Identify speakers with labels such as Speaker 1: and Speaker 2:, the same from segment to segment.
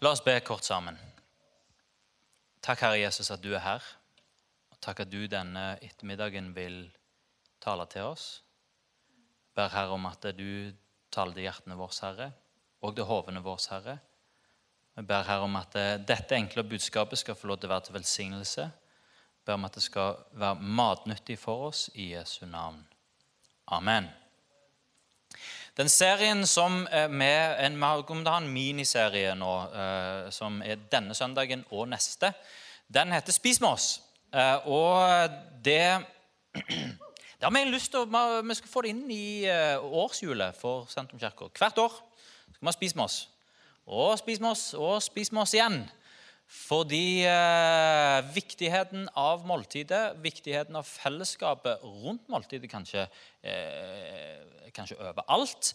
Speaker 1: La oss be kort sammen. Takk, Herre Jesus, at du er her. Og takk at du denne ettermiddagen vil tale til oss. Ber Herre om at du taler til hjertene våre, Herre, og til hovene våre, Herre. Vi ber Herre om at dette enkle budskapet skal få lov til å være til velsignelse. Ber om at det skal være matnyttig for oss i Jesu navn. Amen. Den serien som vi Vi kommer til å en miniserie nå, eh, som er denne søndagen og neste. Den heter 'Spis med oss'. Eh, og det det har vi lyst til Vi skal få det inn i eh, årshjulet for Sentrumskirka. Hvert år skal vi ha Spis med oss. Og spis med oss, og spis med oss igjen. Fordi eh, viktigheten av måltidet, viktigheten av fellesskapet rundt måltidet, kanskje, eh, kanskje overalt.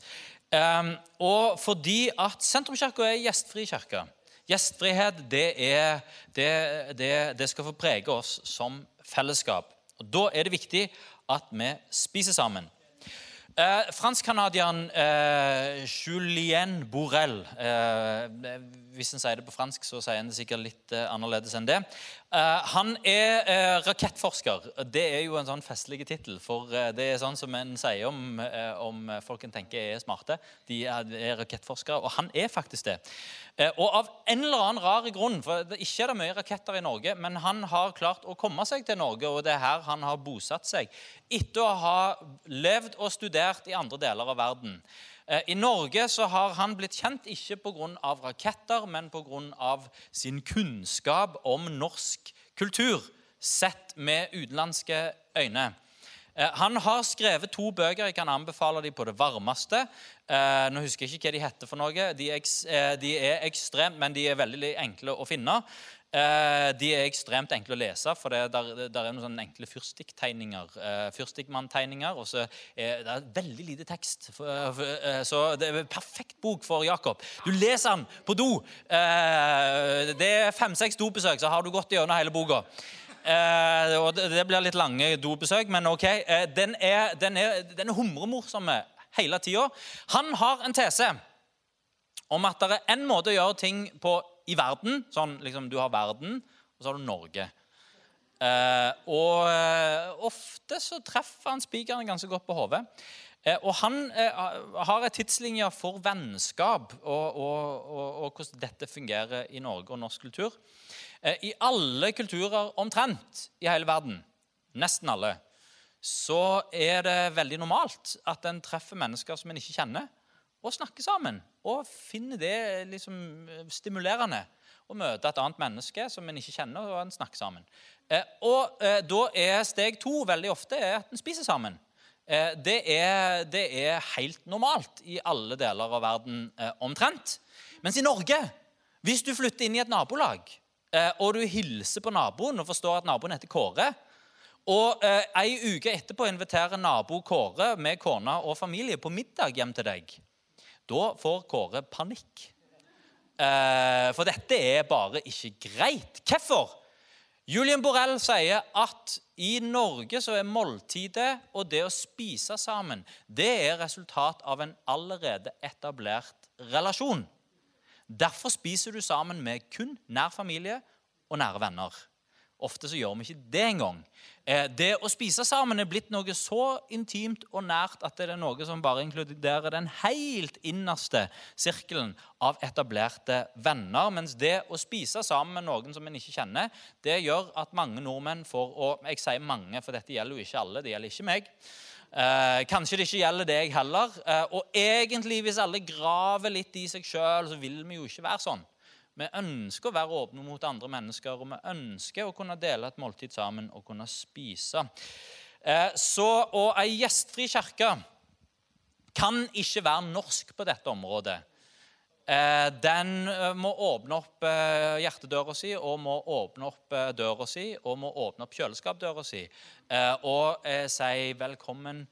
Speaker 1: Eh, og fordi at Sentrumskirka er gjestfri kirke. Gjestfrihet det, er, det, det, det skal få prege oss som fellesskap. Og Da er det viktig at vi spiser sammen. Eh, Fransk-canadieren eh, Julien Borel eh, Hvis en sier det på fransk, så sier en det sikkert litt eh, annerledes enn det. Eh, han er eh, rakettforsker. Det er jo en sånn festlig tittel. For det er sånn som en sier om, om folk en tenker er smarte. De er, er rakettforskere. Og han er faktisk det. Og av en eller annen rar grunn, for det ikke er det mye raketter i Norge, men han har klart å komme seg til Norge, og det er her han har bosatt seg. Etter å ha levd og studert i andre deler av verden. I Norge så har han blitt kjent ikke pga. raketter, men pga. sin kunnskap om norsk kultur sett med utenlandske øyne. Han har skrevet to bøker. Jeg kan anbefale dem på det varmeste. Nå husker jeg ikke hva de heter for noe. De er ekstremt, men de er veldig enkle å finne. Eh, de er ekstremt enkle å lese, for det der, der er noen sånne enkle fyrstikktegninger. Eh, Fyrstikkmanntegninger. Og så er det veldig lite tekst. Uh, så det er en perfekt bok for Jakob. Du leser den på do. Uh, det er fem-seks dobesøk, så har du gått gjennom hele boka. og det, blir litt lange dobesøk, men ok. den er, den er, den er humremorsomme hele tida. Han har en tese om at det er en måte å gjøre ting på i verden. Sånn, liksom, Du har verden, og så har du Norge. Eh, og eh, ofte så treffer han spikeren ganske godt på hodet. Eh, og han eh, har et tidslinje for vennskap og, og, og, og, hvordan dette fungerer i Norge og norsk kultur. Eh, I alle kulturer omtrent i hele verden, nesten alle, så er det veldig normalt at en treffer mennesker som en ikke kjenner og snakke sammen. Og finne det liksom stimulerende. Å møte et annet menneske som en ikke kjenner, og en snakker sammen. Eh, og eh, Da er steg to veldig ofte at en spiser sammen. Eh, det, er, det, er, helt normalt i alle deler av verden omtrent. Mens i Norge, hvis du flytter inn i et nabolag, og du hilser på naboen og forstår at naboen heter Kåre, og eh, Ei uke etterpå inviterer nabo Kåre med kona og familie på middag hjem til deg da får Kåre panikk. Eh, for dette er bare ikke greit. Hvorfor? Julian Borrell sier at i Norge så er måltidet og det å spise sammen det er resultat av en allerede etablert relasjon. Derfor spiser du sammen med kun nær familie og nære venner. Ofte så gjør vi ikke det engang. Eh, det å spise sammen er blitt noe så intimt og nært at det er noe som bare inkluderer den helt innerste sirkelen av etablerte venner. Mens det å spise sammen med noen som en ikke kjenner, det gjør at mange nordmenn får Og jeg sier mange, for dette gjelder jo ikke alle. Det gjelder ikke meg. Eh, kanskje det ikke gjelder deg heller. Eh, og egentlig, hvis alle graver litt i seg sjøl, så vil vi jo ikke være sånn. Vi ønsker å være åpne mot andre mennesker, og vi ønsker å kunne dele et måltid sammen og kunne spise. Eh, så, og Ei gjestfri kirke kan ikke være norsk på dette området. Eh, den eh, må åpne opp hjertedøra si og må åpne opp døra si og må åpne opp kjøleskapdøra si og si velkommen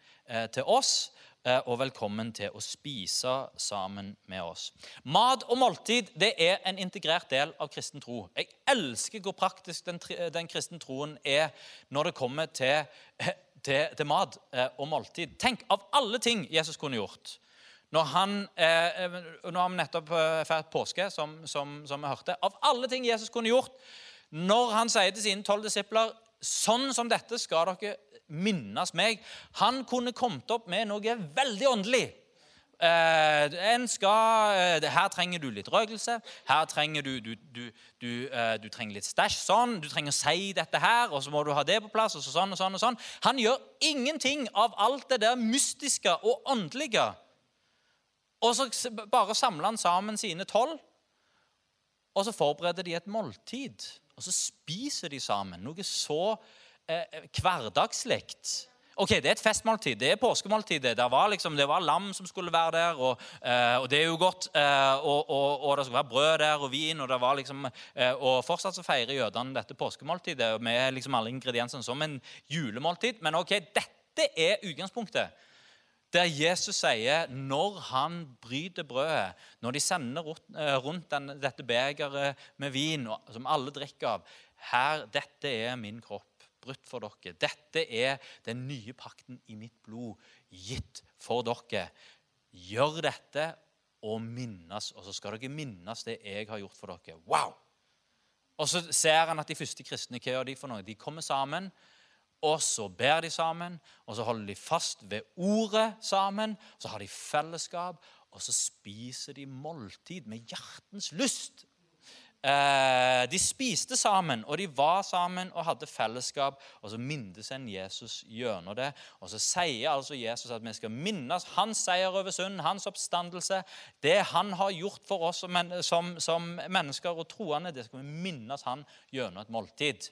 Speaker 1: til oss. Eh, og velkommen til å spise sammen med oss. Mat og måltid det er en integrert del av kristen tro. Jeg elsker hvor praktisk den, den kristne troen er når det kommer til, til, til mat eh, og måltid. Tenk, av alle ting Jesus kunne gjort Når han, eh, Nå har vi nettopp eh, feiret påske, som, som, som vi hørte. Av alle ting Jesus kunne gjort, når han sier til sine tolv disipler Sånn som dette skal dere minnes meg. Han kunne kommet opp med noe veldig åndelig. Eh, skal, eh, her trenger du litt røkelse. Her trenger du, du, du, du eh, trenger litt stæsj. Sånn. Du trenger å si dette her, og så må du ha det på plass. og sånn og sånn og sånn. Han gjør ingenting av alt det der mystiske og åndelige. Og så bare samler han sammen sine tolv, og så forbereder de et måltid. Og så spiser de sammen. Noe så eh, hverdagslig Ok, Det er et festmåltid. Det er påskemåltidet. Det var, liksom, det var lam som skulle være der, og, eh, og det er jo godt. Eh, og, og, og, det skulle være brød der og vin. Og det var liksom, eh, og fortsatt så feirer jødene dette påskemåltidet med liksom alle ingrediensene som en julemåltid. Men ok, dette er utgangspunktet. Der Jesus sier når han bryter brødet, når de sender rundt den, dette begeret med vin som alle drikker av her, Dette er min kropp brutt for dere. Dette er den nye pakten i mitt blod, gitt for dere. Gjør dette og minnes, og så skal dere minnes det jeg har gjort for dere. Wow! Og så ser han at de første kristne hva gjør de for noe? De kommer sammen, og så ber de sammen, og så holder de fast ved ordet sammen. Så har de fellesskap, og så spiser de måltid med hjertens lyst Eh, de spiste sammen, og de var sammen og hadde fellesskap. Og så mindes en Jesus gjennom det. Og så sier altså Jesus at vi skal minnes hans seier over synden, hans oppstandelse. Det han har gjort for oss som, som, som mennesker og troende, det skal vi minnes han gjennom et måltid.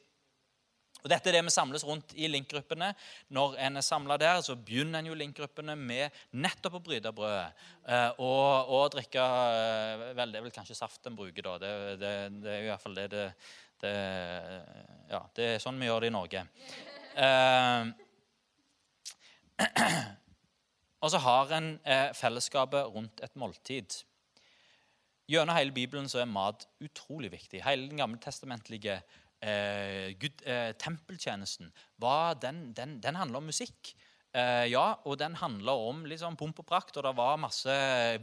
Speaker 1: Og Dette er det vi samles rundt i linkgruppene. Når en er samla der, så begynner en jo linkgruppene med nettopp å bryte brødet eh, og, og, drikke eh, vel, Det er vel kanskje saft en bruker, da. Det, det, det er i hvert fall det, det, det Ja, det er sånn vi gjør det i Norge. Eh, og så har en eh, fellesskapet rundt et måltid. Gjennom hele Bibelen så er mat utrolig viktig. Hele den gamle gammeltestamentlige eh, Gud, eh, tempeltjenesten, den, den, den, handler om musikk. Eh, ja, og den handler om liksom pomp og prakt, og det var masse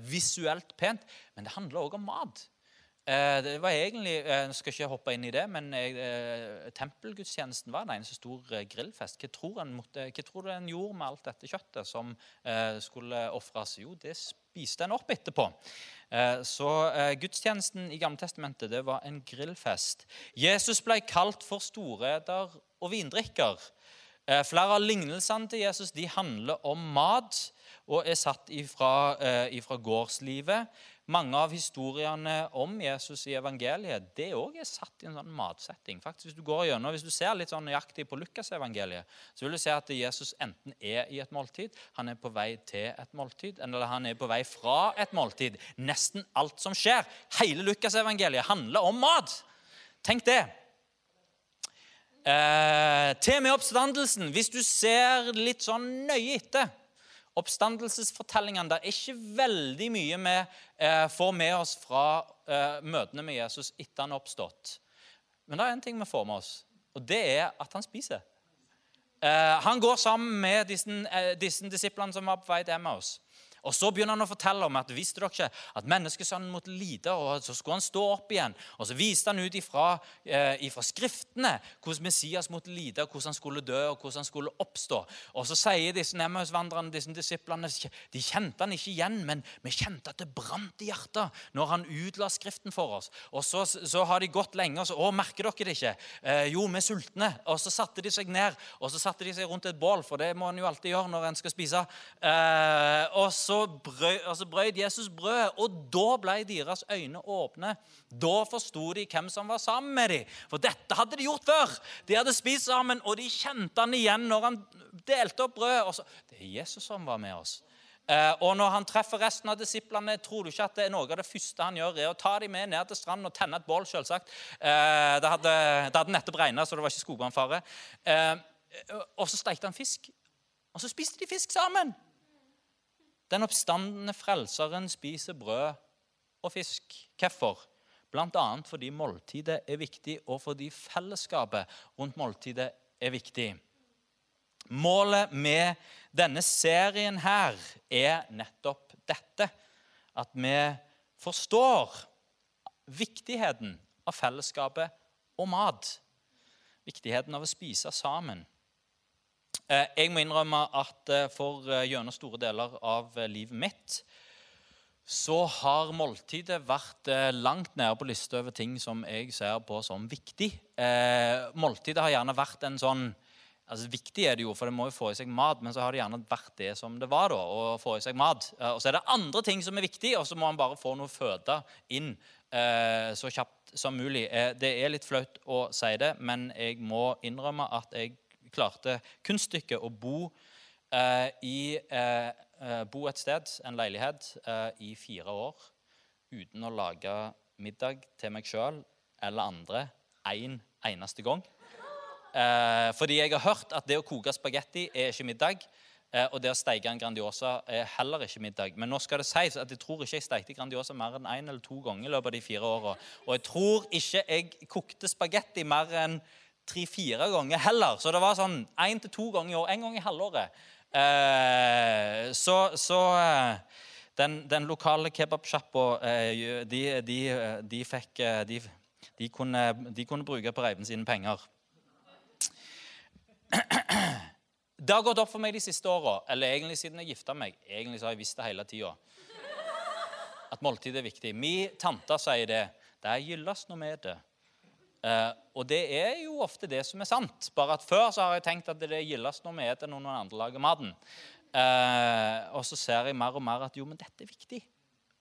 Speaker 1: visuelt pent. Men det handler òg om mat. Eh, det var egentlig, eh, Jeg skal ikke hoppe inn i det, men eh, tempelgudstjenesten var en eneste stor grillfest. Hva tror, en måtte, hva tror du en gjorde med alt dette kjøttet som skulle ofres? Jo, det spiste en opp etterpå. Eh, så eh, gudstjenesten i Gammeltestamentet det var en grillfest. Jesus ble kalt for storeder og vindrikker. Eh, flere av lignelsene til Jesus de handler om mat og er satt ifra, ifra gårdslivet. Mange av historiene om Jesus i evangeliet det også er satt i en sånn matsetting. Faktisk, Hvis du går gjennom, hvis du ser litt sånn nøyaktig på Lukas-evangeliet, så vil du se at Jesus enten er i et måltid, han er på vei til et måltid, eller han er på vei fra et måltid. Nesten alt som skjer, hele Lukas-evangeliet, handler om mat. Tenk det. Eh, til med oppstandelsen, hvis du ser litt sånn nøye etter Oppstandelsesfortellingene Det er ikke veldig mye vi eh, får med oss fra eh, møtene med Jesus etter han er oppstått. Men det er en ting vi får med oss, og det er at han spiser. Eh, han går sammen med disse, eh, disse disiplene som var på vei til Emmaus. Og Så begynner han å fortelle om at visste dere ikke at menneskesønnen måtte lide, og så skulle han stå opp igjen. Og Så viste han ut ifra, eh, ifra skriftene hvordan Messias måtte lide, hvordan han skulle dø og hvordan han skulle oppstå. Og Så sier disse Emmausvandrerne, disse disiplene, de kjente han ikke igjen, men vi kjente at det brant i hjertet når han utla Skriften for oss. Og Så, så har de gått lenge, og så å, merker dere det ikke? Eh, jo, vi er sultne. Og Så satte de seg ned og så satte de seg rundt et bål, for det må en jo alltid gjøre når en skal spise. Eh, og så brød, altså brød Jesus brød, og da ble deres øyne åpne. Da forsto de hvem som var sammen med dem. For dette hadde de gjort før. De hadde spist sammen, og de kjente han igjen når han delte opp brødet. Det er Jesus som var med oss. Eh, og når han treffer resten av disiplene, tror du ikke at det er noe av det første han gjør, er å ta dem med ned til stranden og tenne et bål, selvsagt. Eh, det, hadde, det hadde nettopp regna, så det var ikke skogbrannfare. Eh, og så stekte han fisk. Og så spiste de fisk sammen. Den oppstandende frelseren spiser brød og fisk. Hvorfor? Bl.a. fordi måltidet er viktig, og fordi fellesskapet rundt måltidet er viktig. Målet med denne serien her er nettopp dette. At vi forstår viktigheten av fellesskapet og mat. Viktigheten av å spise sammen. Eh, jeg må innrømme at eh, for eh, gjennom store deler av livet mitt så har måltidet vært langt nede på lista over ting som jeg ser på som viktig. Måltidet har gjerne vært en sånn altså Viktig er det jo, for det må jo få i seg mat, men så har det gjerne vært det som det var. da, å få i seg mat. Og så er det andre ting som er viktig, og så må man bare få noe føde inn så kjapt som mulig. Det er litt flaut å si det, men jeg må innrømme at jeg klarte kunststykket å bo eh, i eh, eh, bo et sted, en leilighet, eh, i fire år uten å lage middag til meg sjøl eller andre en eneste gang. Eh, fordi jeg har hørt at det å koke spagetti er ikke middag. Og det å steike en Grandiosa er heller ikke middag. Men nå skal det sies at jeg tror ikke jeg steikte Grandiosa mer enn én en eller to ganger i løpet av de fire åra. Og jeg tror ikke jeg kokte spagetti mer enn tre-fire ganger heller. Så det var sånn én til to ganger i år. En gang i halvåret. Eh, så, så eh, den, den, lokale kebabsjappa, eh, de, de, de, fikk de, de, kunne, de kunne bruke på Reiven sine penger. Det har gått opp for meg de siste åra, eller egentlig siden jeg gifta meg. Egentlig så har jeg visst det hele tida. At måltid er viktig. Min tante sier det. Det er gyllest noe med det. Uh, og det er jo ofte det som er sant. Bare at før så har jeg tenkt at det er gildest når vi spiser når noen andre lager maten. Uh, og så ser jeg mer og mer at jo, men dette er viktig.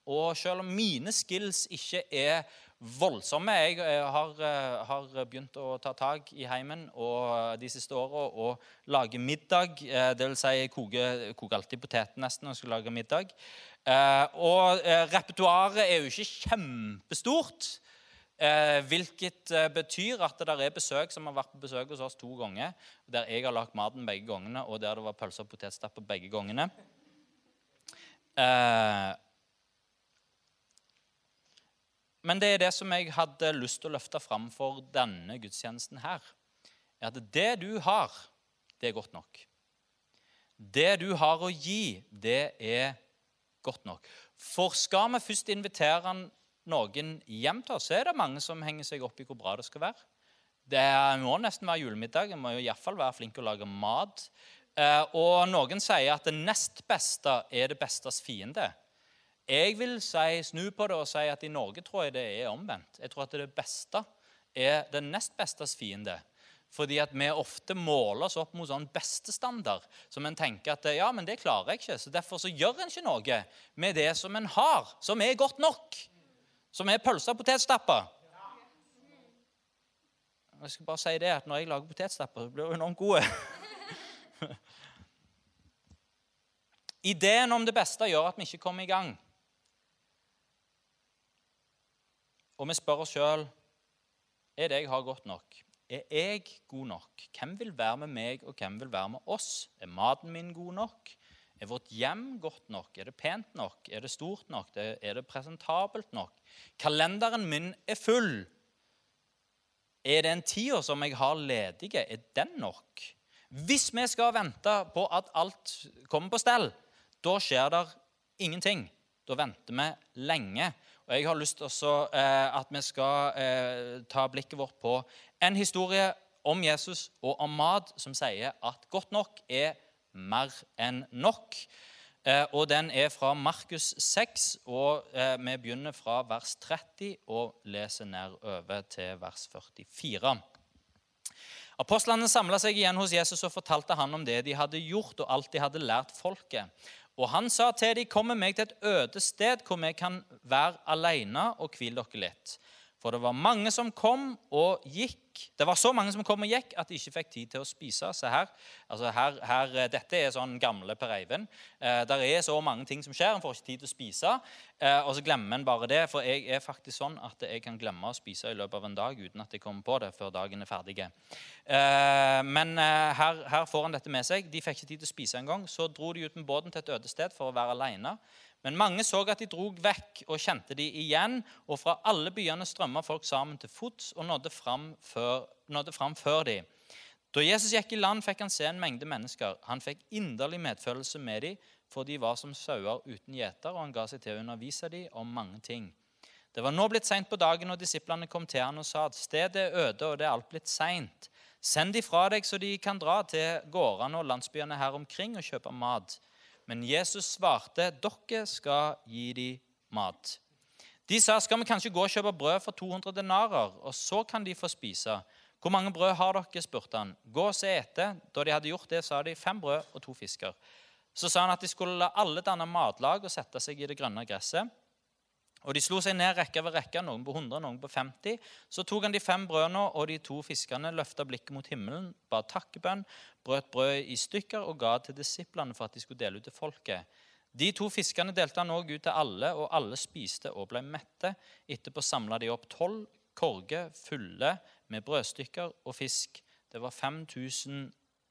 Speaker 1: Og selv om mine skills ikke er voldsomme. Jeg eh, har, eh, har, begynt å ta tak i heimen og eh, de siste åra og lage middag. Det vil si, jeg koker, koker alltid poteter nesten når jeg skal lage middag. Og repertoaret er jo ikke kjempestort. Hvilket betyr at det er besøk som har vært på besøk hos oss to ganger. Der jeg har lagd maten begge gangene, og der det var pølser og potetstappe begge gangene. Men det er det som jeg hadde lyst til å løfte fram for denne gudstjenesten her. er At det du har, det er godt nok. Det du har å gi, det er godt nok. For skal vi først invitere noen hjem til oss, så er det mange som henger seg opp i hvor bra det skal være. Det må nesten være julemiddag. En må jo iallfall være flink til å lage mat. Eh, og noen sier at det nest beste er det bestes fiende. Jeg vil si, snu på det og si at i Norge tror jeg det er omvendt. Jeg tror at det beste er det nest bestes fiende. Fordi at vi ofte måler oss opp mot sånn bestestandard. Som en tenker at ja, men det klarer jeg ikke. Så derfor så gjør en ikke noe med det som en har, som er godt nok. Som er pølse og potetstappe. Jeg skal bare si det at når jeg lager potetstapper, så blir hun enormt gode. Ideen om det beste gjør at vi ikke kommer i gang. Og vi spør oss sjøl er det jeg har, godt nok. Er jeg god nok? Hvem vil være med meg, og hvem vil være med oss? Er maten min god nok? Er vårt hjem godt nok? Er det pent nok? Er det stort nok? Er det presentabelt nok? Kalenderen min er full. Er den tida som jeg har ledige, er den nok? Hvis vi skal vente på at alt kommer på stell, da skjer det ingenting. Da venter vi lenge. Og Jeg har lyst til eh, at vi skal eh, ta blikket vårt på en historie om Jesus og om mat som sier at godt nok er mer enn nok. Eh, og Den er fra Markus 6, og vi begynner fra vers 30 og leser ned over til vers 44. Apostlene samla seg igjen hos Jesus og fortalte han om det de hadde gjort, og alt de hadde lært folket. Og han sa til dem, 'Kom med meg til et øde sted hvor vi kan være alene og hvile dere litt.' For det var mange som kom og gikk. Det var så mange som kom og gikk at de ikke fikk tid til å spise. Se her. Altså her, her dette er sånn gamle Per Eivind. Eh, der er så mange ting som skjer. En får ikke tid til å spise. Eh, og så glemmer en bare det. For jeg er faktisk sånn at jeg kan glemme å spise i løpet av en dag uten at jeg kommer på det før dagen er ferdig. Eh, men eh, her, her, får han dette med seg. De fikk ikke tid til å spise engang. Så dro de ut med båten til et øde sted for å være alene. Men mange så at de drog vekk og kjente de igjen, og fra alle byene strømma folk sammen til fots og nådde fram før, nådde fram før de. Da Jesus gikk i land, fikk han se en mengde mennesker. Han fikk inderlig medfølelse med dem, for de var som sauer uten gjeter, og han ga seg til å undervise dem om mange ting. Det var nå blitt seint på dagen, og disiplene kom til han og sa at stedet er øde, og det er alt blitt seint. Send de fra deg, så de kan dra til gårdene og landsbyene her omkring og kjøpe mat. Men Jesus svarte, dere skal gi dem mat. De sa, skal vi kanskje gå og kjøpe brød for 200 denarer, og så kan de få spise. Hvor mange brød har dere? spurte han. Gå og se etter. Da de hadde gjort det, sa de fem brød og to fisker. Så sa han at de skulle la alle danne matlag og sette seg i det grønne gresset. Og De slo seg ned rekke ved rekke, noen på 100, noen på 50. Så tok han de fem brødene og de to fiskene, løfta blikket mot himmelen, ba takkebønn, brøt brødet i stykker og ga til disiplene for at de skulle dele ut til folket. De to fiskene delte han òg ut til alle, og alle spiste og ble mette. Etterpå samla de opp tolv korger fulle med brødstykker og fisk. Det var 5000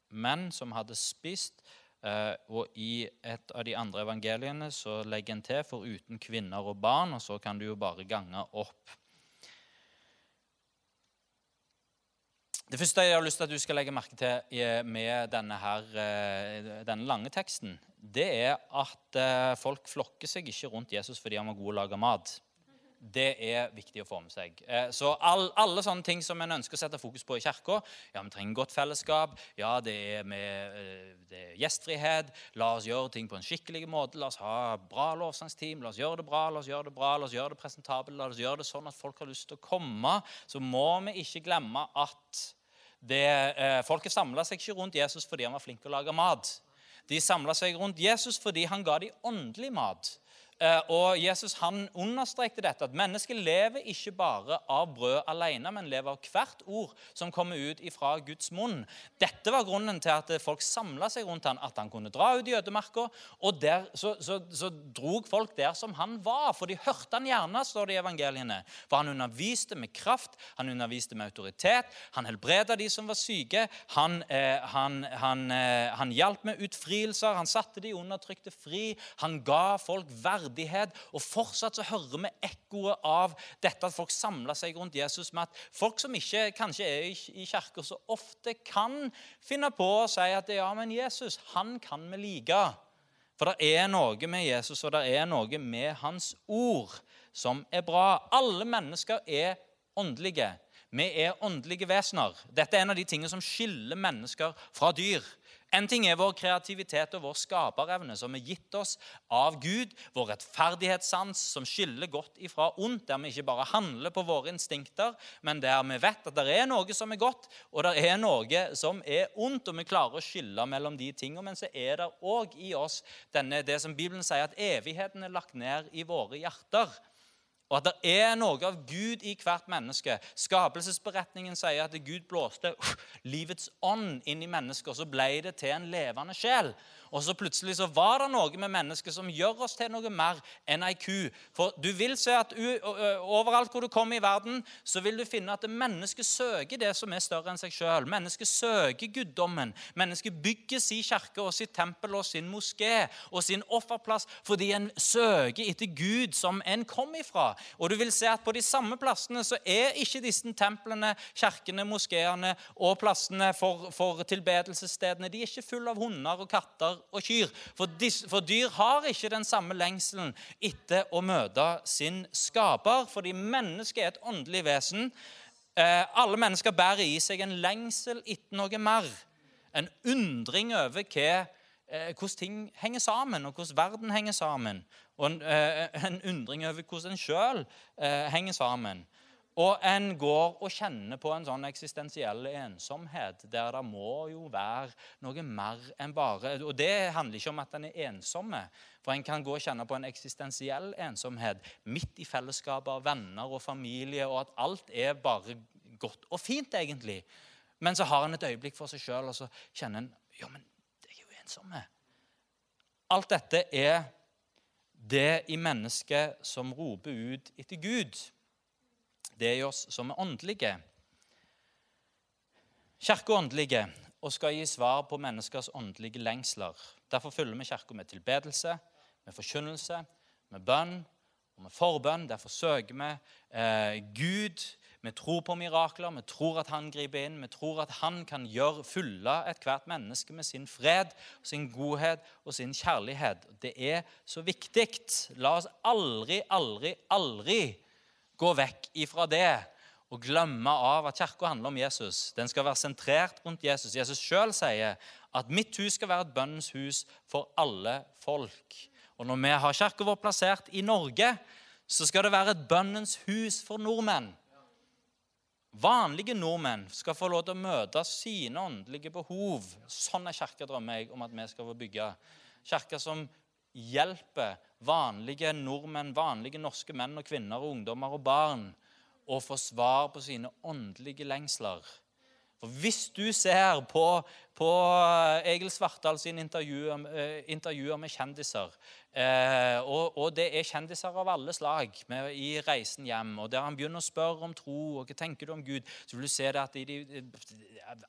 Speaker 1: menn som hadde spist. Eh, og i et av de andre evangeliene så legger en til 'foruten kvinner og barn', og så kan du jo bare gange opp. Det første jeg har lyst til at du skal legge merke til med denne, her, eh, denne lange teksten, det er at eh, folk flokker seg ikke rundt Jesus fordi han var god å lage mat det er viktig å få med seg. Eh, så all, alle sånne ting som en ønsker å sette fokus på i kirka Ja, vi trenger godt fellesskap. Ja, det er, med, eh, det er gjestfrihet. La oss gjøre ting på en skikkelig måte. La oss ha bra lovsangsteam. La oss gjøre det bra, la oss gjøre det bra, la oss gjøre det presentabelt. La oss gjøre det sånn at folk har lyst til å komme. Så må vi ikke glemme at det, eh, folket samla seg ikke rundt Jesus fordi han var flink til å lage mat. De samla seg rundt Jesus fordi han ga dem åndelig mat. Eh, og Jesus han understrekte dette, at mennesket lever ikke bare av brød alene, men lever av hvert ord som kommer ut fra Guds munn. Dette var grunnen til at folk samla seg rundt han, at han kunne dra ut i ødemarka. Og der, så, så, så drog folk der som han var, for de hørte han gjerne, står det i evangeliene. For han underviste med kraft, han underviste med autoritet, han helbreda de som var syke, han, eh, han, han, eh, han hjalp med utfrielser, han satte de undertrykte fri, han ga folk verd verdighet. Og fortsatt så hører vi ekkoet av dette at folk samler seg rundt Jesus med at folk som ikke kanskje er i kirka så ofte, kan finne på å si at ja, men Jesus, han kan vi like. For det er noe med Jesus og det er noe med hans ord som er bra. Alle mennesker er åndelige. Vi er åndelige vesener. Dette er en av de tingene som skiller mennesker fra dyr. En ting er vår kreativitet og vår skaperevne, som er gitt oss av Gud. Vår rettferdighetssans, som skiller godt ifra ondt, der vi ikke bare handler på våre instinkter, men der vi vet at det er noe som er godt, og det er noe som er ondt, og vi klarer å skille mellom de tingene. Men så er det òg i oss denne, det som Bibelen sier, at evigheten er lagt ned i våre hjerter. Og at det er noe av Gud i hvert menneske. Skapelsesberetningen sier at Gud blåste livets ånd inn i mennesket, og så ble det til en levende sjel. Og så plutselig så var det noe med mennesket som gjør oss til noe mer enn ei ku. For du vil se at overalt hvor du kommer i verden, så vil du finne at mennesket søker det som er større enn seg sjøl. Mennesket søker guddommen. Mennesket bygger sin kirke og sitt tempel og sin moské og sin offerplass fordi en søker etter Gud som en kom ifra. Og du vil se at på de samme plassene så er ikke disse templene, kirkene, moskeene og plassene for, for tilbedelsesstedene de er ikke fulle av hunder og katter og kyr. For, for, dyr har ikke den samme lengselen etter å møte sin skaper, fordi mennesket er et åndelig vesen. Eh, alle mennesker bærer i seg en lengsel etter noe mer. En undring over hva, eh, hvordan ting henger sammen, og hvordan verden henger sammen. Og en, eh, en undring over hvordan en sjøl henger sammen. Og en går og kjenner på en sånn eksistensiell ensomhet der det må jo være noe mer enn bare Og det handler ikke om at en er ensomme, for en kan gå og kjenne på en eksistensiell ensomhet midt i fellesskapet av venner og familie, og at alt er bare godt og fint, egentlig. Men så har en et øyeblikk for seg sjøl, og så kjenner en Ja, men jeg er jo ensomme. Alt dette er det i mennesket som roper ut etter Gud det er i oss som er åndelige. Kirka er åndelige og skal gi svar på menneskers åndelige lengsler. Derfor fyller vi Kirka med tilbedelse, med forkynnelse, med bønn og med forbønn. Derfor søker vi eh, Gud. Vi tror på mirakler, vi tror at han griper inn, vi tror at han kan gjøre fylle ethvert menneske med sin fred, sin godhet og sin kjærlighet. Det er så viktig. La oss aldri, aldri, aldri gå vekk ifra det og glemme av at kirka handler om Jesus. Den skal være sentrert rundt Jesus. Jesus sjøl sier at 'mitt hus skal være et bønnens hus for alle folk'. Og når vi har kirka vår plassert i Norge, så skal det være et bønnens hus for nordmenn. Vanlige nordmenn skal få lov til å møte sine åndelige behov. Sånn er kirka drømmer jeg om at vi skal få bygge. Kirka som hjelper vanlige nordmenn, vanlige norske menn og kvinner og ungdommer og barn å få svar på sine åndelige lengsler. For Hvis du ser på, på Egil Svartdal sine intervjuer, eh, intervjuer med kjendiser eh, og, og, det er kjendiser av alle slag med, i reisen hjem, og der han begynner å spørre om tro og hva tenker du om Gud, så vil du se det at de, de,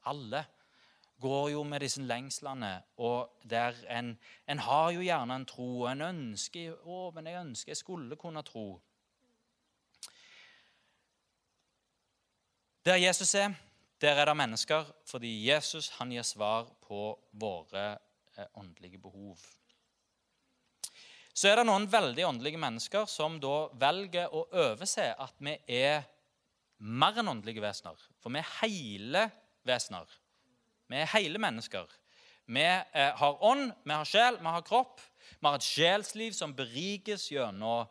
Speaker 1: alle går jo med disse lengslene, og der en, en har jo gjerne en tro, og en ønsker å, men jeg ønsker jeg skulle kunne tro. Der Jesus er, der er det mennesker, fordi Jesus han gir svar på våre eh, åndelige behov. Så er det noen veldig åndelige mennesker som da velger å overse at vi er mer enn åndelige vesener. For vi er hele vesener. Vi er hele mennesker. Vi eh, har ånd, vi har sjel, vi har kropp. Vi har et sjelsliv som berikes gjennom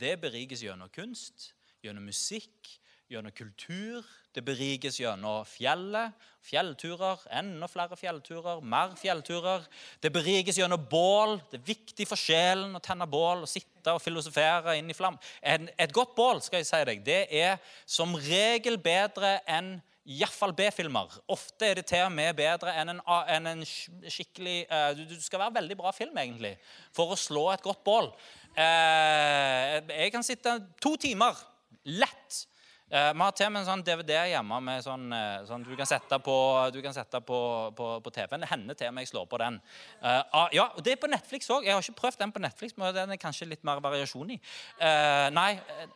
Speaker 1: Det berikes gjennom kunst, gjennom musikk, gjennom kultur. Det berikes gjennom fjellet, fjellturer, enda flere fjellturer, mer fjellturer. Det berikes gjennom bål. Det er viktig for sjelen å tenne bål og sitte og filosofere inn i flam. et godt bål skal jeg si deg, det er som regel bedre enn Iallfall B-filmer. Ofte er det til og med bedre enn en, enn en skikkelig uh, Du skal være veldig bra film, egentlig, for å slå et godt bål. Uh, jeg kan sitte to timer lett Eh, vi har til og med en sånn DVD hjemme med sånn, eh, sånn du kan sette på, kan sette på, på, på TV-en. Det hender til og med jeg slår på den. Uh, ah, ja, Det er på Netflix òg. Jeg har ikke prøvd den på Netflix, men den er kanskje litt mer variasjon i. Uh, nei,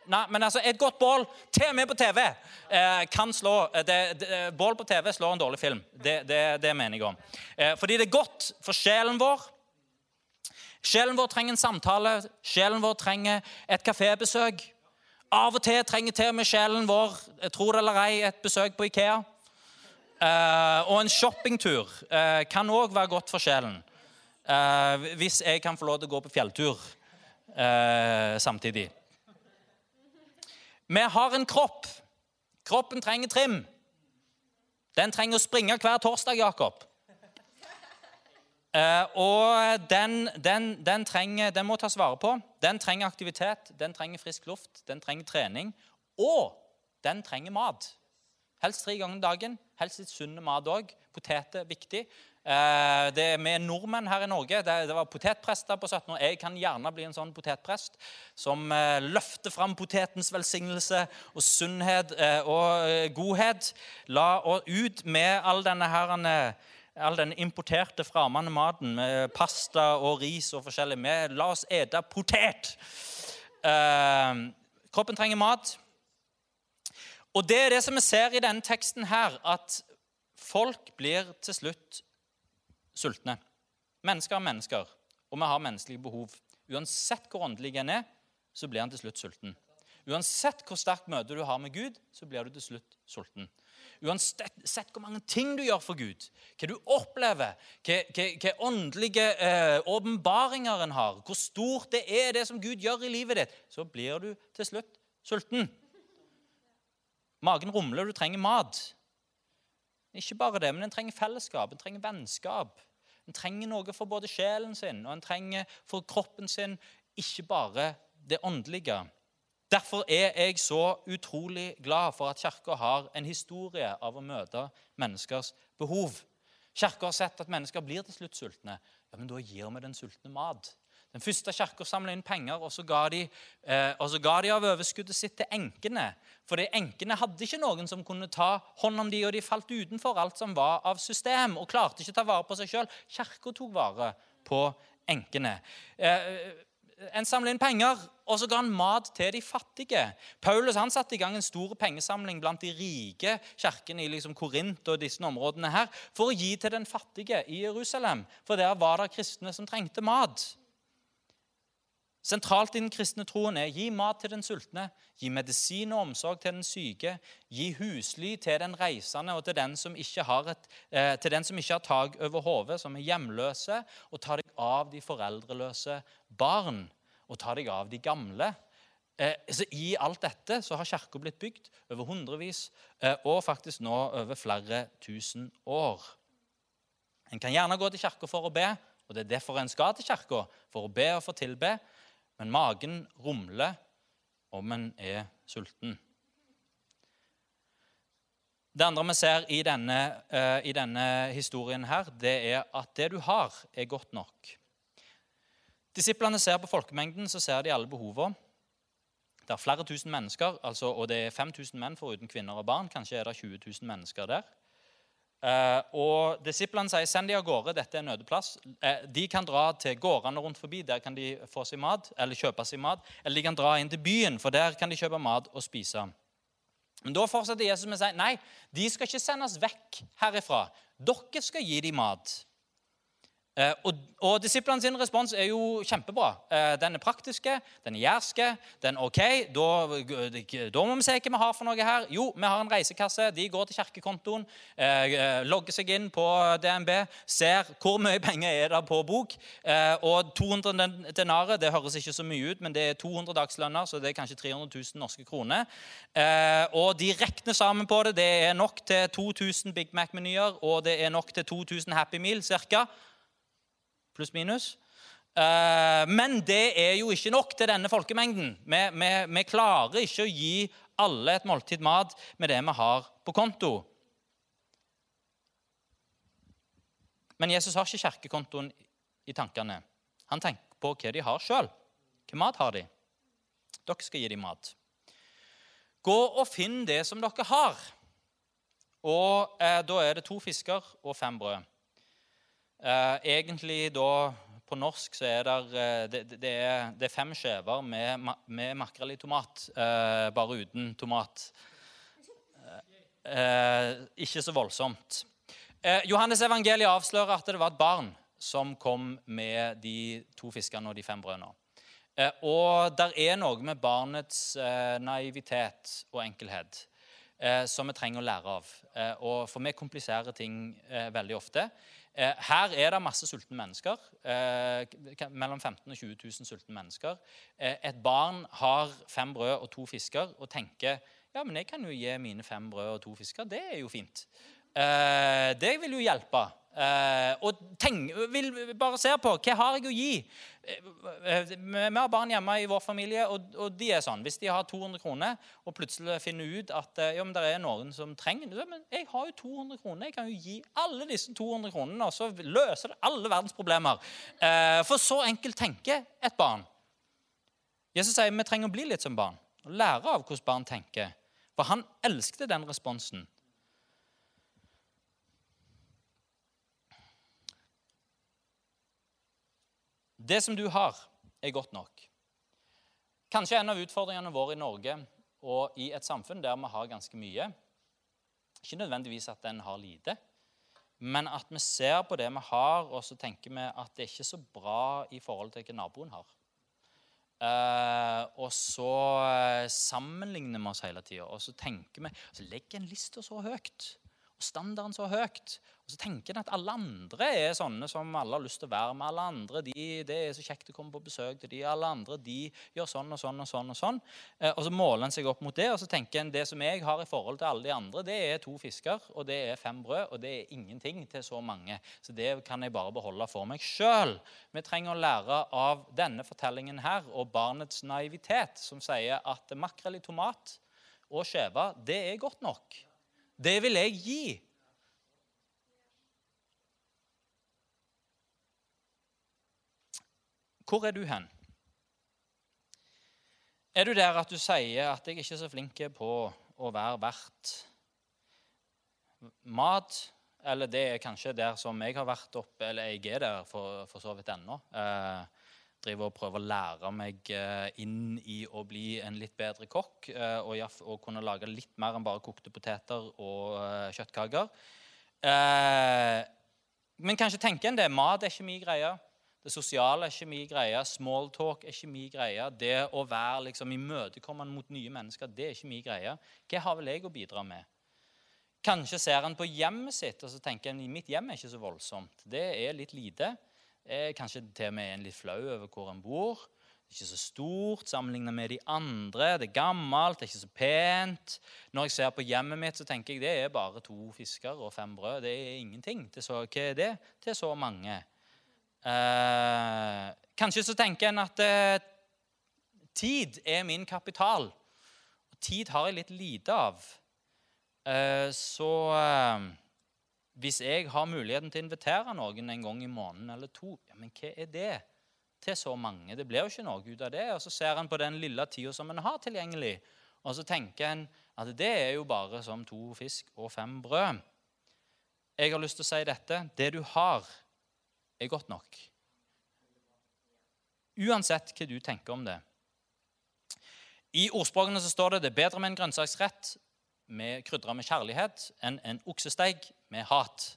Speaker 1: nei, men altså, et godt bål, til og med på TV, uh, kan slå det, det, Bål på TV slår en dårlig film. Det, det, det mener jeg om. fordi det er godt for sjelen vår. Sjelen vår trenger en samtale. Sjelen vår trenger et kafébesøk. Av og til trenger til med sjelen vår tro det eller ei, et besøk på Ikea. Uh, og en shoppingtur uh, kan òg være godt for sjelen. Uh, hvis jeg kan få lov til å gå på fjelltur samtidig. Vi har en kropp. Kroppen trenger trim. Den trenger å springe hver torsdag, Jakob. Uh, og den, den, den, trenger, den, må tas vare på. Den trenger aktivitet, den trenger frisk luft, den trenger trening. Og den trenger mat. Helst tre ganger dagen. Helst litt sunn mat òg. Poteter viktig. Uh, det er med nordmenn her i Norge. Det, det var potetprester på 17 år. Jeg kan gjerne bli en sånn potetprest som uh, løfter fram potetens velsignelse og sunnhet og godhet. La og ut med all denne her all den importerte fremmede maten med pasta og ris og forskjellig. med. La oss ete potet! Eh, kroppen trenger mat. Og det er det som vi ser i denne teksten her, at folk blir til slutt sultne. Mennesker er mennesker, og vi har menneskelige behov. Uansett hvor åndelig en er, så blir han til slutt sulten. Uansett hvor sterkt møte du har med Gud, så blir du til slutt sulten. Uansett hvor mange ting du gjør for Gud, hva du opplever, hva, hva, hva åndelige eh, åpenbaringer eh, en har, hvor stort det er det som Gud gjør i livet ditt, så blir du til slutt sulten. Magen rumler, du trenger mat. Ikke bare det, men en trenger fellesskap, en trenger vennskap. En trenger noe for både sjelen sin og en trenger for kroppen sin, ikke bare det åndelige. Derfor er jeg så utrolig glad for at Kirka har en historie av å møte menneskers behov. Kirka har sett at mennesker blir til slutt sultne. Ja, men Da gir vi den sultne mat. Den første kirka samla inn penger, og så, ga de, eh, og så ga de av overskuddet sitt til enkene. Fordi enkene hadde ikke noen som kunne ta hånd om de, og de falt utenfor alt som var av system, og klarte ikke å ta vare på seg sjøl. Kirka tok vare på enkene. Eh, en samla inn penger, og så ga han mat til de fattige. Paulus han satte i gang en stor pengesamling blant de rike kirkene i liksom Korint og disse områdene her, for å gi til den fattige i Jerusalem. For der var det kristne som trengte mat. Sentralt i den kristne troen er gi mat til den sultne, gi medisin og omsorg til den syke, gi husly til den reisende og til den som ikke har, et, eh, til den som ikke har tak over hodet, som er hjemløse, og ta deg av de foreldreløse barn, og ta deg av de gamle. Eh, så I alt dette så har kirka blitt bygd over hundrevis, eh, og faktisk nå over flere tusen år. En kan gjerne gå til kirka for å be, og det er derfor en skal til kirka, for å be og for tilbe. Men magen rumler om en er sulten. Det andre vi ser i denne, uh, i denne, historien, her, det er at det du har, er godt nok. Disiplene ser på folkemengden, så ser de alle behovene. Det er flere tusen mennesker, altså, og det er 5000 menn foruten kvinner og barn. Kanskje er det 20 000 mennesker der. Uh, og Disiplene sier send de av gårde, dette er nødeplass. Uh, de kan dra til gårdene rundt forbi, der kan de få seg mat, eller kjøpe seg mat. Eller de kan dra inn til byen, for der kan de kjøpe mat og spise. Men Da fortsetter Jesus med å si nei, de skal ikke sendes vekk herifra. Dere skal gi dem mat. Eh, og, og Disiplene sin respons er jo kjempebra. Eh, den er praktiske, den er jærske. den er ok. Da, da, må vi se hva vi har for noe her. Jo, vi har en reisekasse. De går til kirkekontoen, eh, logger seg inn på DNB, ser hvor mye penger er det på bok. og 200 denarer det høres ikke så mye ut, men det er 200 dagslønner, så det er kanskje 300 000 norske kroner. og de regner sammen på det. Det er nok til 2000 Big Mac-menyer, og det er nok til 2000 Happy Meal ca pluss-minus. Eh, men det er jo ikke nok til denne folkemengden. Vi, vi, vi, klarer ikke å gi alle et måltid mat med det vi har på konto. Men Jesus har ikke kirkekontoen i tankene. Han tenker på hva de har sjøl. Hva mat har de? Dere skal gi dem mat. Gå og finn det som dere har. Og eh, Da er det to fisker og fem brød. Eh, egentlig da på norsk så er der, eh, det, det, er, det er fem skjever med, med makrell i tomat, eh, bare uten tomat. Eh, ikke så voldsomt. Eh, Johannes evangeliet avslører at det var et barn som kom med de to fiskene og de fem brødene. Eh, og der er noe med barnets naivitet og enkelhet som vi trenger å lære av. og For vi kompliserer ting veldig ofte. Eh, her er det masse sultne mennesker. Eh, mellom 15 og 20 000 sultne mennesker. Eh, et barn har fem brød og to fisker og tenker ja, men jeg kan jo gi mine fem brød og to fisker. Det er jo fint. Det vil jo hjelpe. Uh, og tenk, vil bare se på hva har jeg å gi. Uh, vi har barn hjemme i vår familie, og, og, de er sånn. Hvis de har 200 kroner og plutselig finner ut at uh, ja, det er noen som trenger det Men jeg har jo 200 kroner. Jeg kan jo gi alle disse 200 kronene, og så løser det alle verdens problemer. for så enkelt tenker et barn. Jesus sier vi trenger å bli litt som barn og lære av hvordan barn tenker. For han elsket den responsen. Det som du har, er godt nok. Kanskje en av utfordringene våre i Norge og i et samfunn der vi har ganske mye Ikke nødvendigvis at en har lite, men at vi ser på det vi har, og så tenker vi at det er ikke så bra i forhold til hva naboen har. Uh, og så uh, sammenligner vi oss hele tida. Og så tenker vi, så legger en lista så høyt standarden så høyt. Og så tenker en at alle andre er sånne som alle har lyst til å være med. alle andre, de, Det er så kjekt å komme på besøk til de, alle andre de gjør sånn og sånn. Og sånn og sånn. Eh, og så måler en seg opp mot det, og så tenker en det som jeg har i forhold til alle de andre, det er to fisker og det er fem brød, og det er ingenting til så mange. Så det kan jeg bare beholde for meg sjøl. Vi trenger å lære av denne fortellingen her og barnets naivitet, som sier at makrell i tomat og skjeve, det er godt nok. Det vil jeg gi. Hvor er du hen? Er du der at du sier at jeg ikke er så flink på å være verdt mat? Eller det er kanskje der som jeg har vært oppe, eller jeg er der for, for så vidt ennå. Eh, driver og prøver å lære meg eh, inn i å bli en litt bedre kokk. eh, Og, og kunne lage litt mer enn bare kokte poteter og eh, kjøttkaker. Men kanskje tenker en det. Mat er ikke min greie. Det sosiale er ikke min greie. Smalltalk er ikke min greie. Det å være liksom imøtekommende mot nye mennesker, det er ikke min greie. Hva har vel jeg å bidra med? Kanskje ser han på hjemmet sitt og så tenker han, mitt hjem er ikke så voldsomt. Det er litt lite. Eh, kanskje til og med en litt flau over hvor en bor. Det er ikke så stort sammenlignet med de andre. Det er gammelt, det er ikke så pent. Når jeg ser på hjemmet mitt, så tenker jeg det er bare to fisker og fem brød. Det er ingenting. Det er så, hva er det? Er så mange. Eh, kanskje så tenker en at eh, tid er min kapital. Og tid har jeg litt lite av. Eh, så eh, hvis jeg har muligheten til å invitere noen en gang i måneden eller to, ja, men hva er det til så mange? Det blir jo ikke noe ut av det. Og så ser en på den lille tida som en har tilgjengelig, og så tenker en at det er jo bare som to fisk og fem brød. Jeg har lyst til å si dette. Det du har, er godt nok. Uansett hva du tenker om det. I ordspråkene så står det det er bedre med en grønnsaksrett med krydra med kjærlighet enn en oksesteik med hat.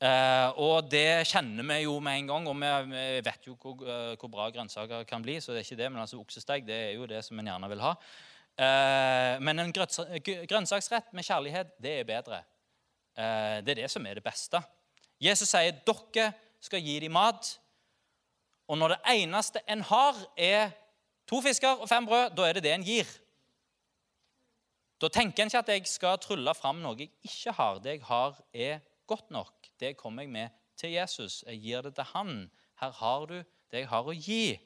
Speaker 1: Eh, og det kjenner vi jo med en gang, og vi, vi vet jo hvor, eh, hvor bra grønnsaker kan bli. så det er ikke det, Men altså oksesteik det er jo det som en gjerne vil ha. Eh, men en grønnsaksrett med kjærlighet, det er bedre. Eh, det er det som er det beste. Jesus sier dere skal gi dem mat. Og når det eneste en har, er to fisker og fem brød, da er det det en gir. Da tenker en ikke at jeg skal trylle fram noe jeg ikke har. Det jeg har, er godt nok. Det kommer jeg med til Jesus. Jeg gir det til han. Her har du det jeg har å gi.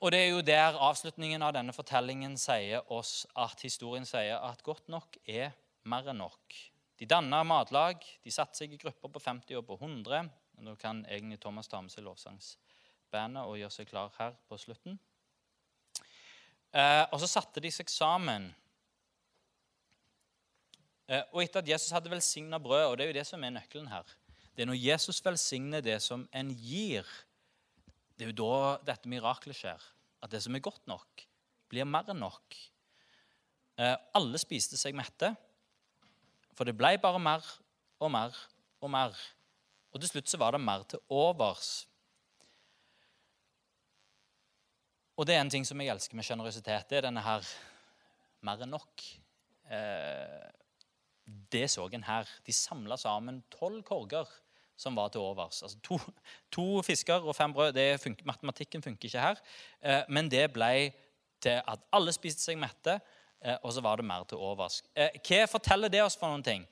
Speaker 1: Og det er jo der avslutningen av denne fortellingen sier oss at historien sier at godt nok er mer enn nok. De danna matlag, de satte seg i grupper på 50 og på 100. Nå kan egentlig Thomas ta med seg lovsangsbandet og gjøre seg klar her på slutten. Eh, og så satte de seg sammen. Eh, og etter at Jesus hadde velsigna brød, og det er jo det som er nøkkelen her Det er når Jesus velsigner det som en gir, det er jo da dette miraklet skjer. At det som er godt nok, blir mer enn nok. Eh, alle spiste seg mette, for det ble bare mer og mer og mer. Og til slutt så var det mer til overs. Og det er en ting som jeg elsker med sjenerøsitet. Det er denne her mer enn nok. Eh, det så en her. De samla sammen tolv korger som var til overs. Altså to, to fisker og fem brød. Det fun matematikken funker ikke her. Eh, men det ble til at alle spiste seg mette, eh, og så var det mer til overs. Eh, hva forteller det oss for noen ting?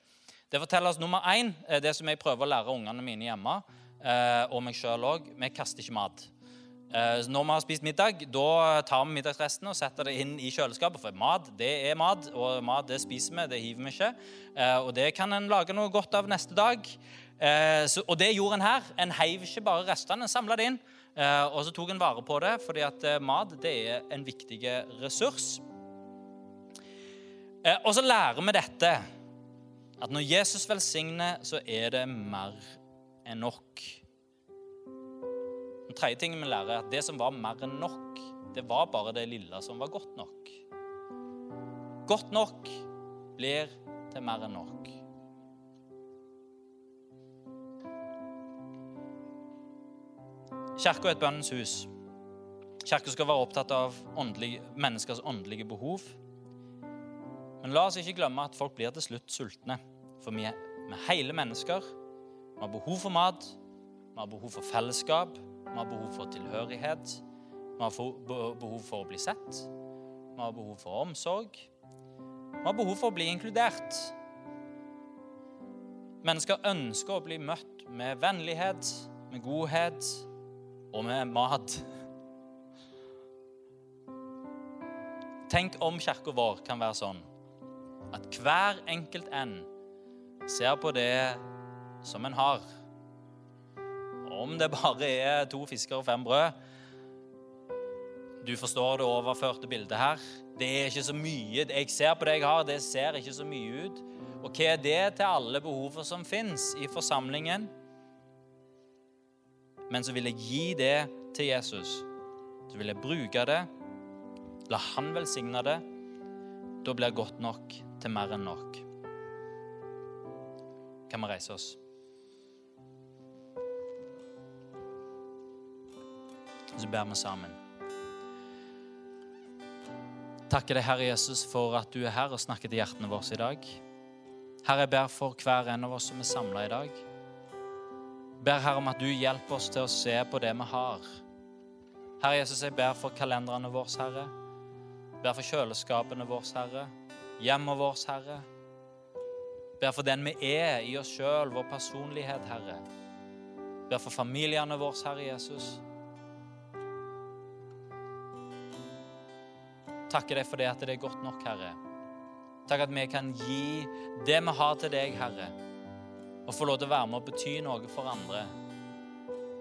Speaker 1: Det forteller oss nummer én, eh, det som jeg prøver å lære ungene mine hjemme, eh, og meg sjøl òg. Vi kaster ikke mat. Eh, Når vi har spist middag, da tar vi middagsresten og setter det inn i kjøleskapet. For mat, det er mat, og mat det spiser vi, det hiver vi ikke. Eh, Og det kan en lage noe godt av neste dag. Eh, og det gjorde en her. En heiv ikke bare restene, en samla det inn. Og så tok en vare på det, fordi at mat det er en viktig ressurs. Og så lærer vi dette, at når Jesus velsigner, så er det mer enn nok. Den tredje tingen vi lærer, er at det som var mer enn nok, det var bare det lille som var godt nok. Godt nok blir til mer enn nok. Kirka er et bønnens hus. Kirka skal være opptatt av åndelige, menneskers åndelige behov. Men la oss ikke glemme at folk blir til slutt sultne. For vi er, vi er hele mennesker. Vi har behov for mat, vi har behov for fellesskap, vi har behov for tilhørighet. Vi har behov for å bli sett. Vi har behov for omsorg. Vi har behov for å bli inkludert. Mennesker ønsker å bli møtt med vennlighet, med godhet og med mat. Tenk om kirka vår kan være sånn at hver enkelt en ser på det som en har. Om det bare er to fisker og fem brød. Du forstår det overførte bildet her. Det er ikke så mye. Jeg ser på det jeg har, det ser ikke så mye ut. Og hva er det til alle behover som fins i forsamlingen? men så vil jeg gi det til Jesus. Så vil jeg bruke det. La han velsigne det. Da blir det godt nok til mer enn nok. Kan vi reise oss? Så ber vi sammen. Takker deg, Herre Jesus, for at du er her og snakker til hjertene våre i dag. Herre, jeg ber for hver en av oss som er samla i dag. Ber Herre om at du hjelper oss til å se på det vi har. Herre Jesus, jeg ber for kalenderne våre, Herre. Ber for kjøleskapene våre, Herre. Hjemmet vårt, Herre. Ber for den vi er i oss sjøl, vår personlighet, Herre. Ber for familiene våre, Herre Jesus. Takker deg for det at det er godt nok, Herre. Takk at vi kan gi det vi har til deg, Herre, og få lov til å være med og bety noe for andre.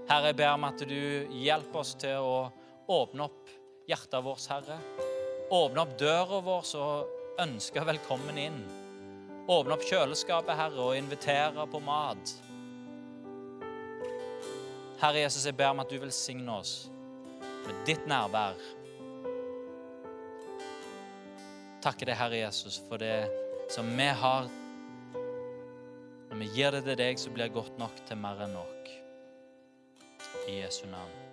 Speaker 1: Herre, jeg ber om at du hjelper oss til å åpne opp hjertet vårt, Herre. Åpne opp døra vår og ønske velkommen inn. Åpne opp kjøleskapet, Herre, og invitere på mat. Herre Jesus, jeg ber om at du velsigner oss med ditt nærvær takker deg, Herre Jesus, for det som vi har. Når vi gir det til deg, så blir det godt nok til mer enn nok. I Jesu navn.